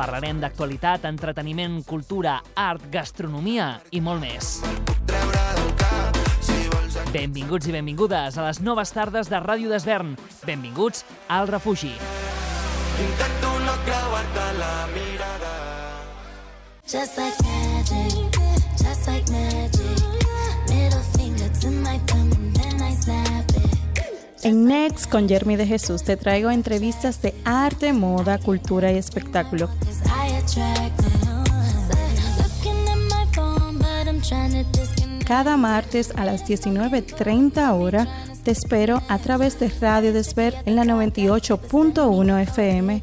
Parlarem d'actualitat, entreteniment, cultura, art, gastronomia i molt més. Benvinguts i benvingudes a les noves tardes de Ràdio d'Esvern. Benvinguts al refugi. Intento no creuar-te la mirada. Just like magic, just like magic. Middle finger to my thumb En Next con Jeremy de Jesús te traigo entrevistas de arte, moda, cultura y espectáculo. Cada martes a las 19.30 hora te espero a través de Radio Desver en la 98.1 FM.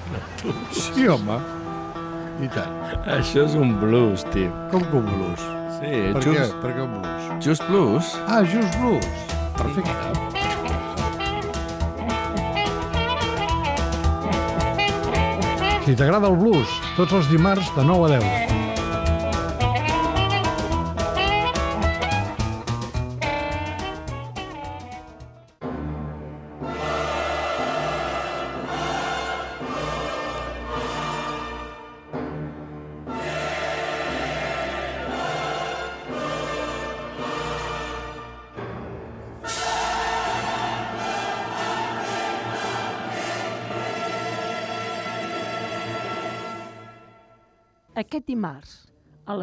Sí, home. I tant. Això és un blues, tio. Com que un blues? Sí, Per just, què? Per què un blues? just blues. Ah, just blues. Perfecte. Si t'agrada el blues, tots els dimarts de 9 a 10.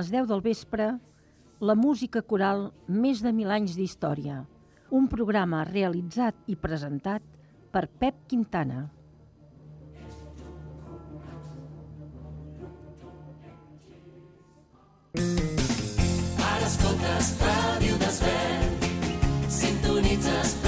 Les 10 del vespre, la música coral Més de mil anys d'història, un programa realitzat i presentat per Pep Quintana. Smooth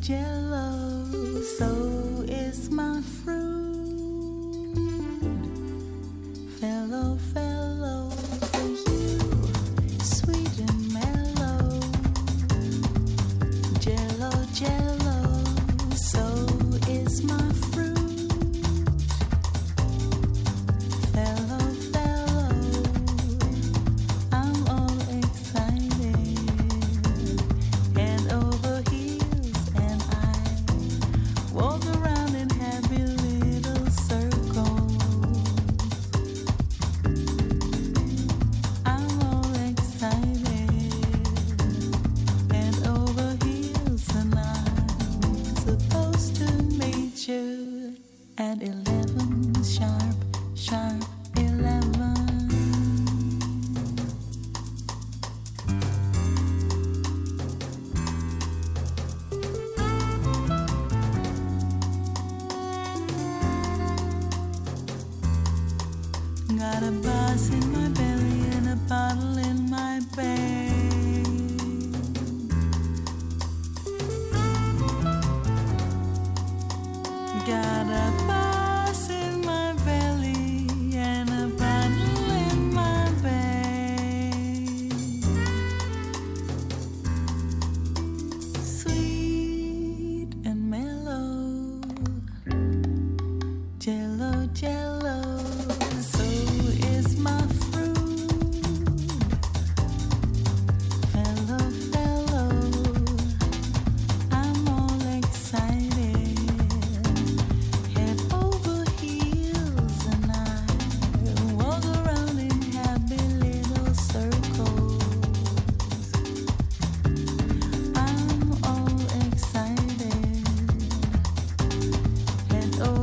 见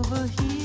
over here.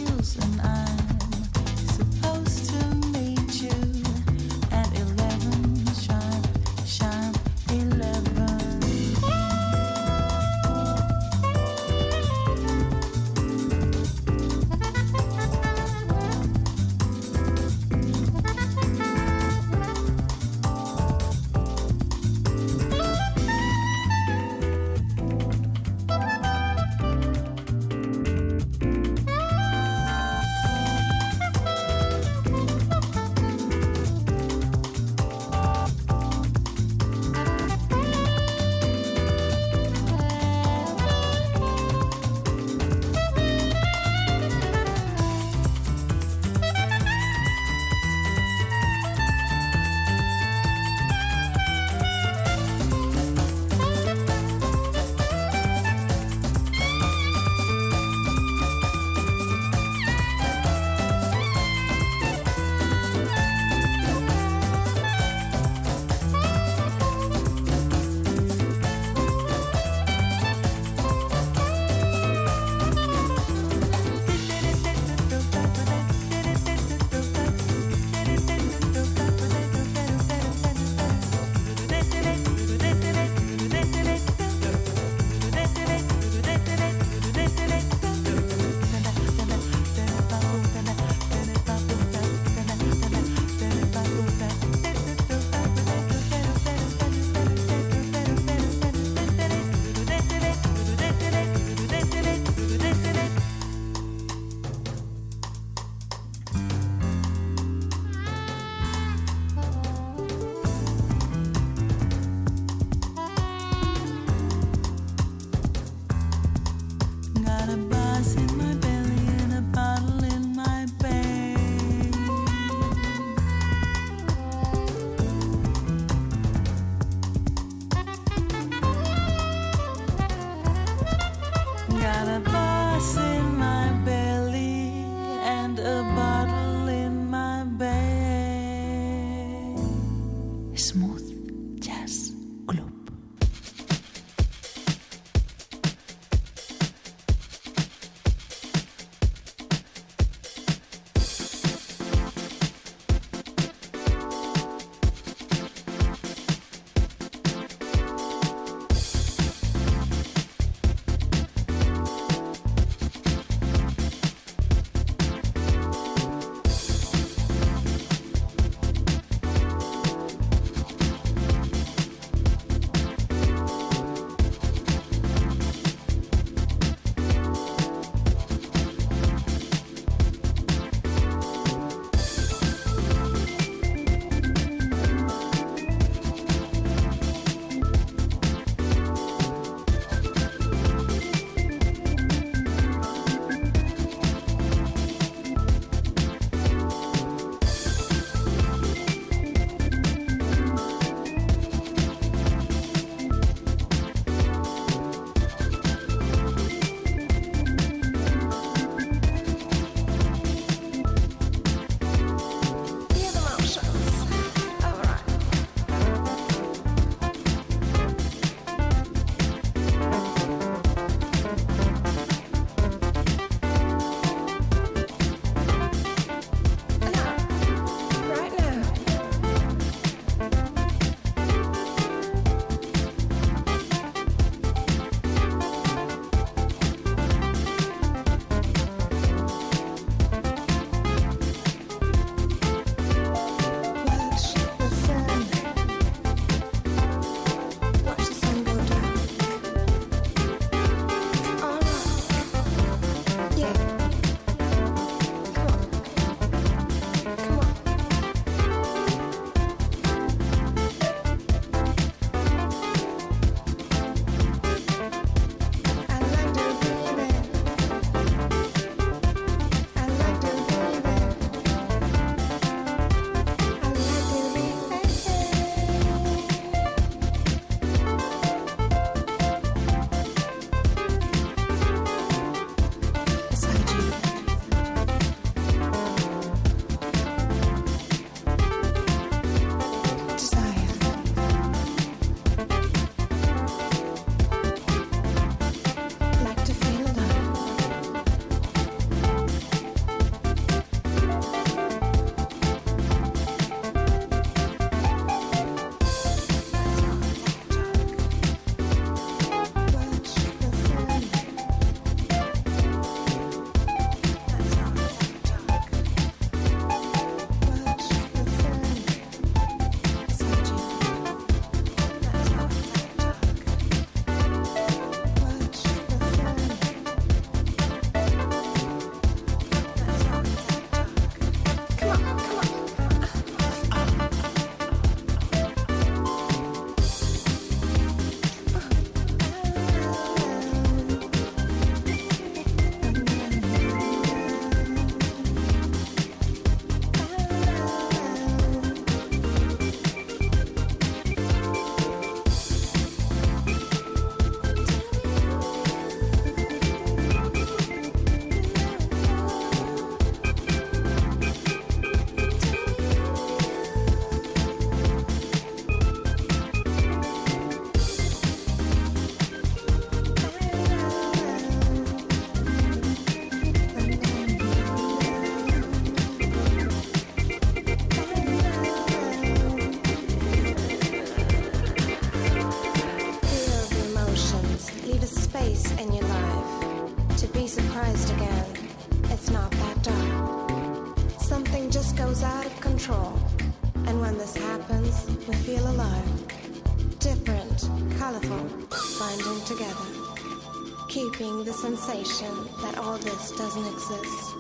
sensation that all this doesn't exist.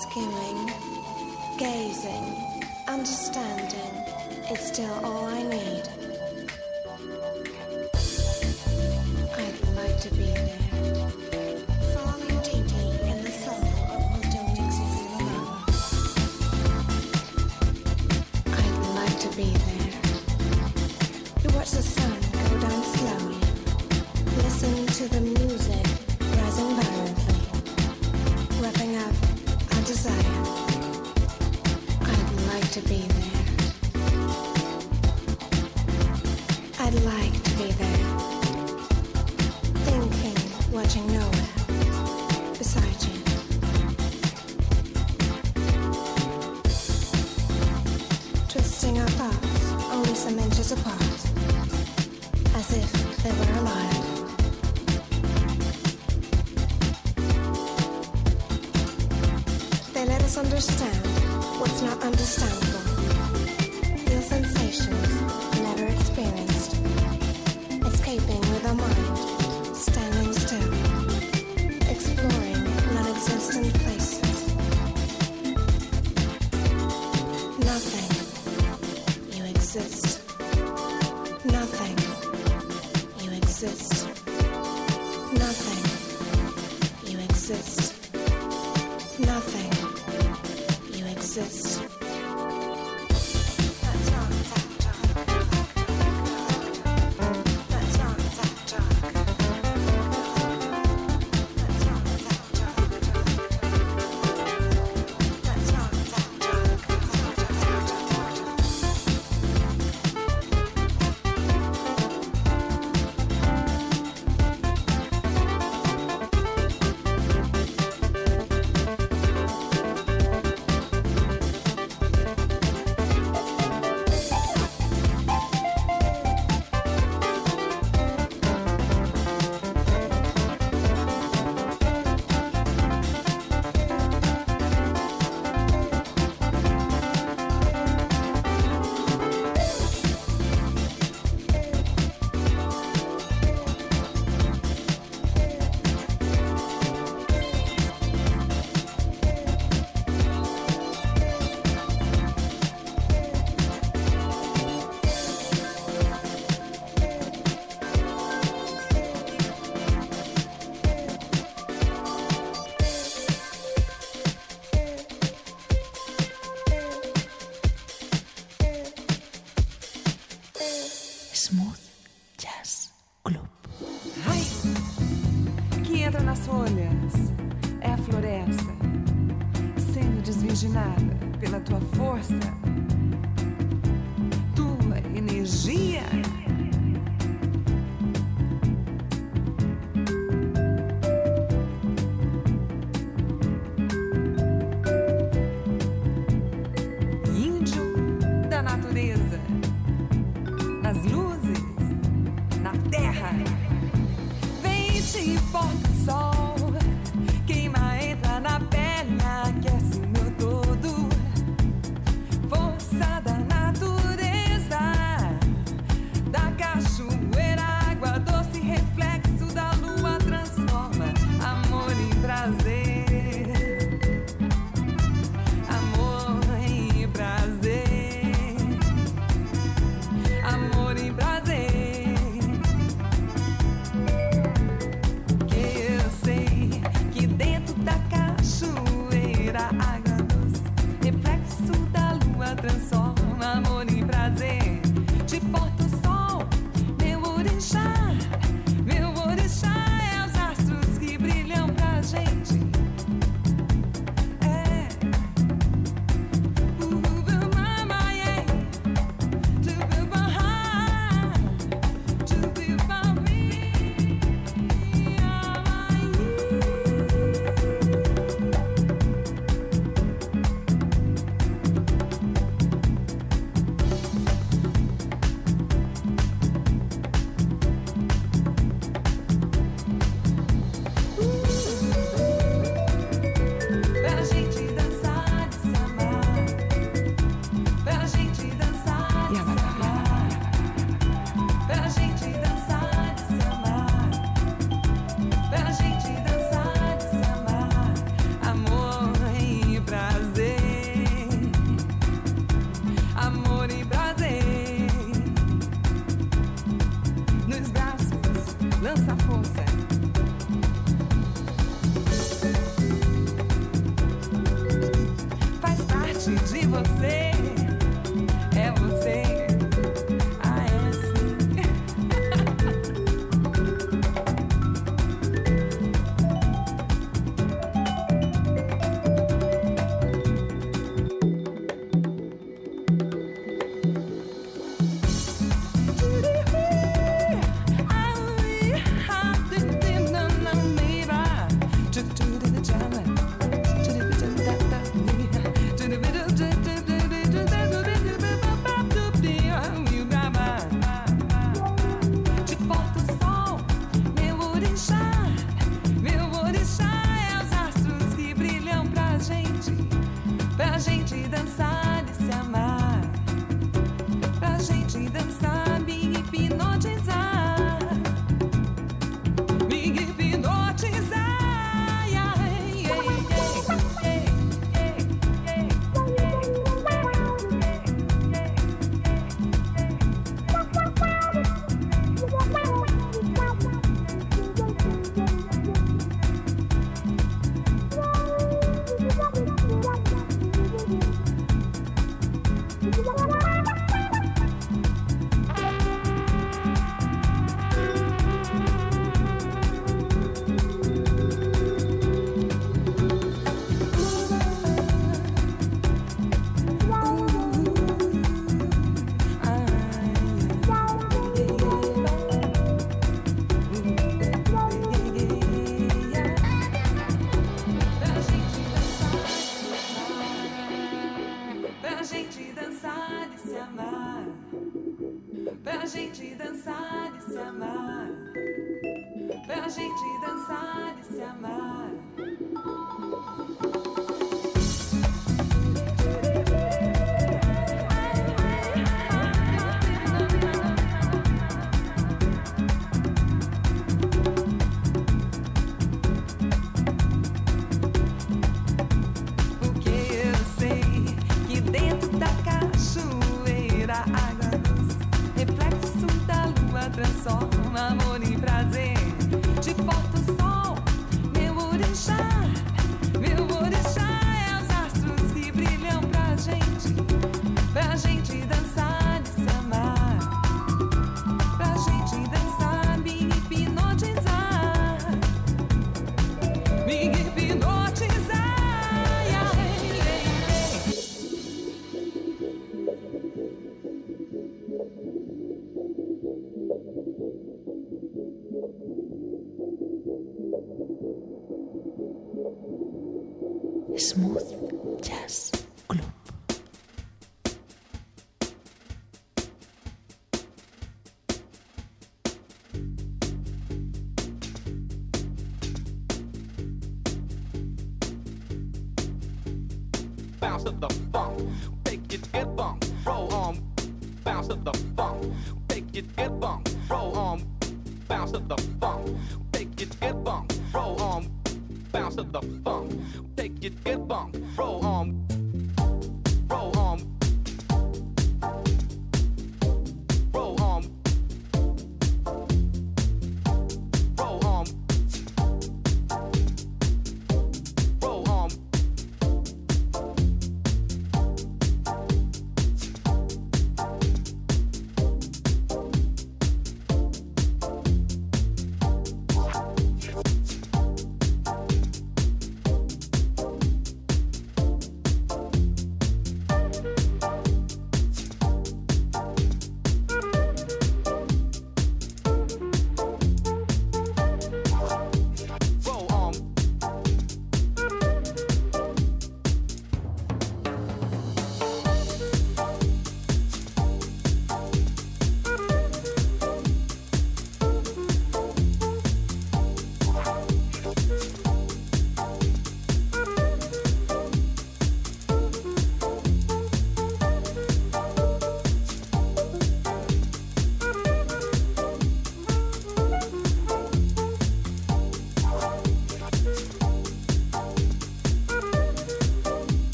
Skimming, gazing, understanding is still all I apart, bounce to the funk, take your get bump, roll on, bounce to the funk, take your get bump, roll on, bounce to the funk, take your get bump, roll on, bounce to the funk, take it, get bump, roll on.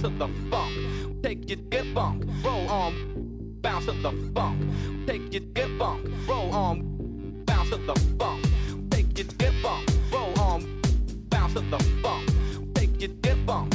bounce to the funk. Take your good funk, roll on, bounce to the funk. Take your good funk, roll on, bounce to the funk. Take your good funk, roll on, bounce to the funk. Take your good funk.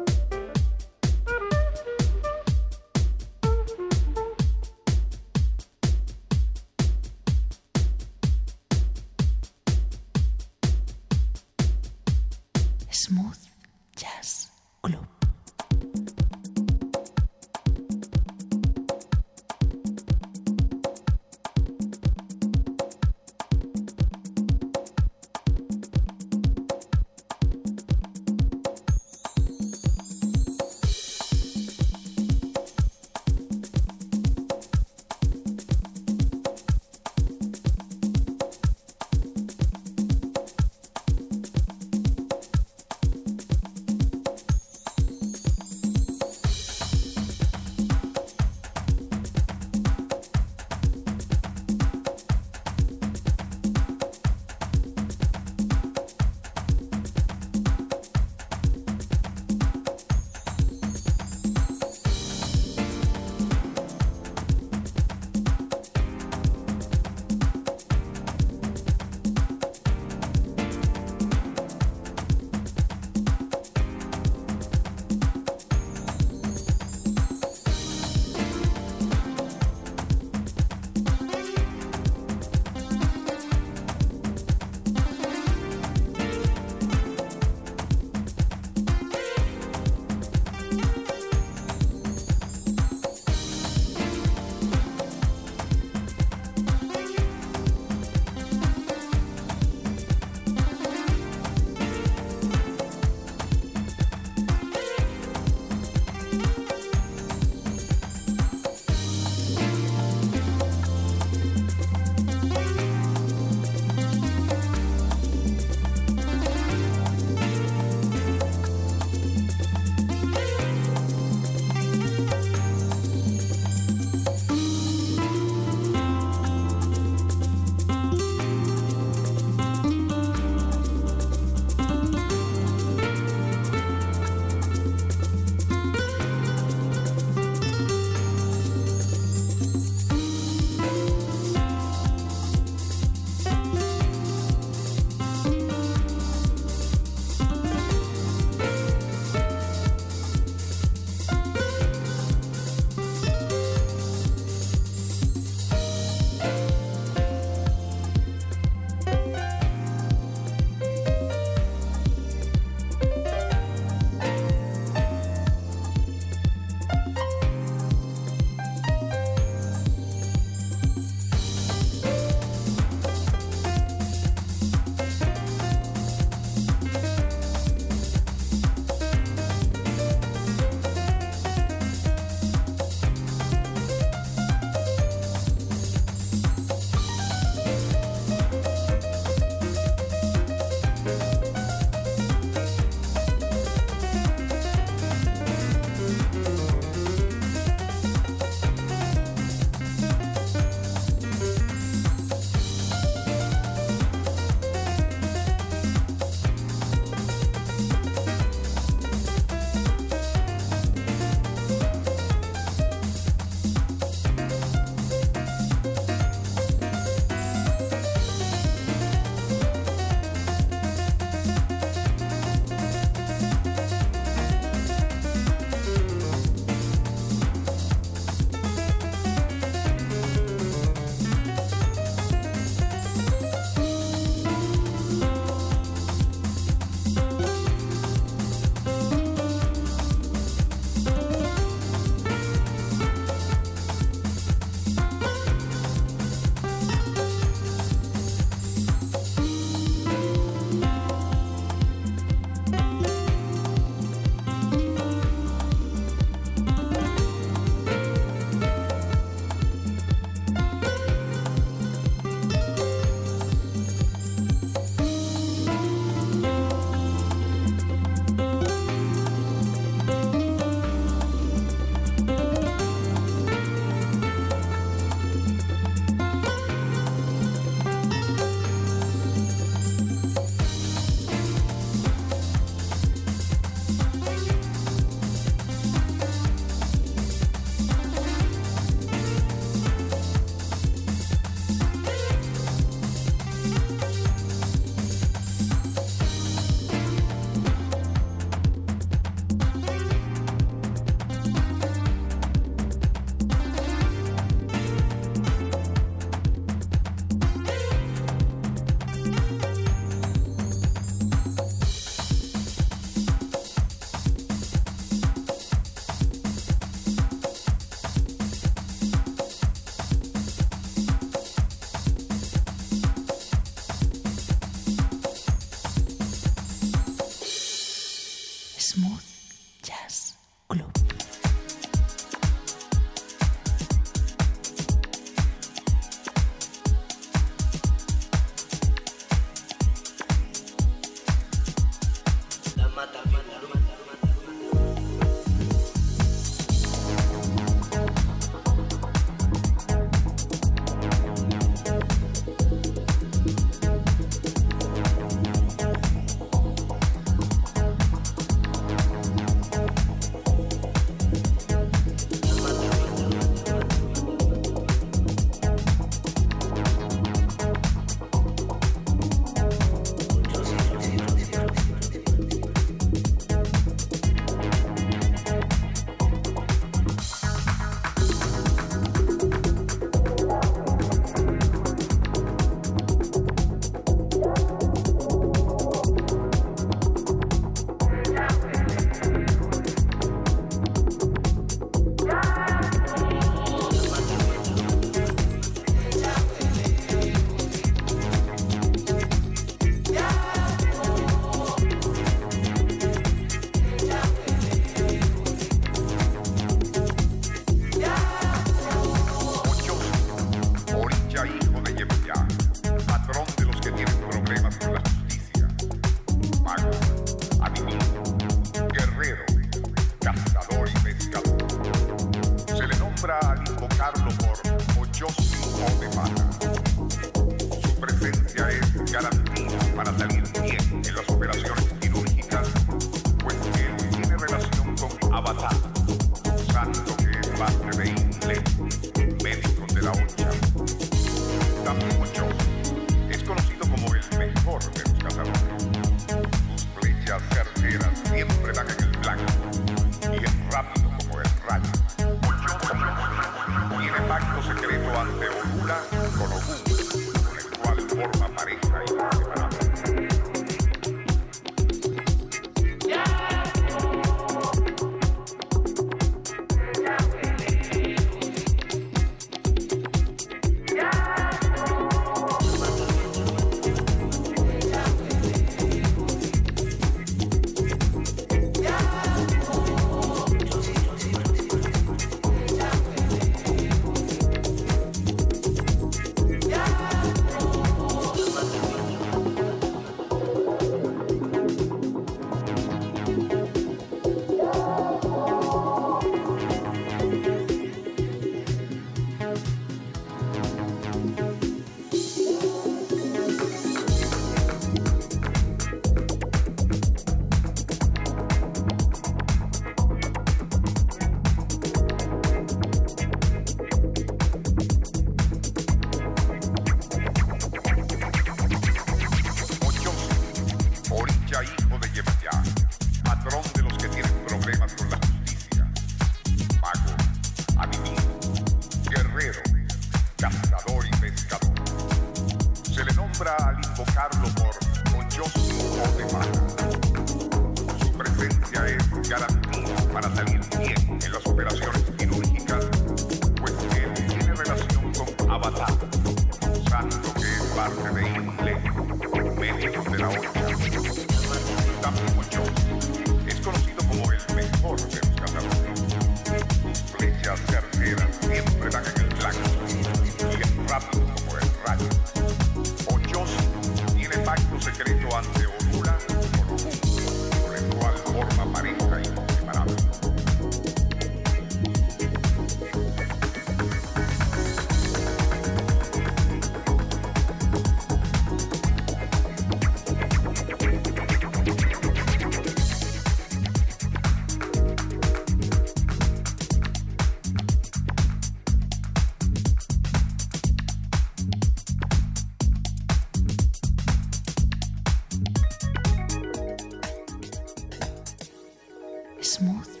Smooth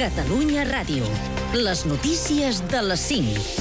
Catalunya Ràdio. Les notícies de les 5.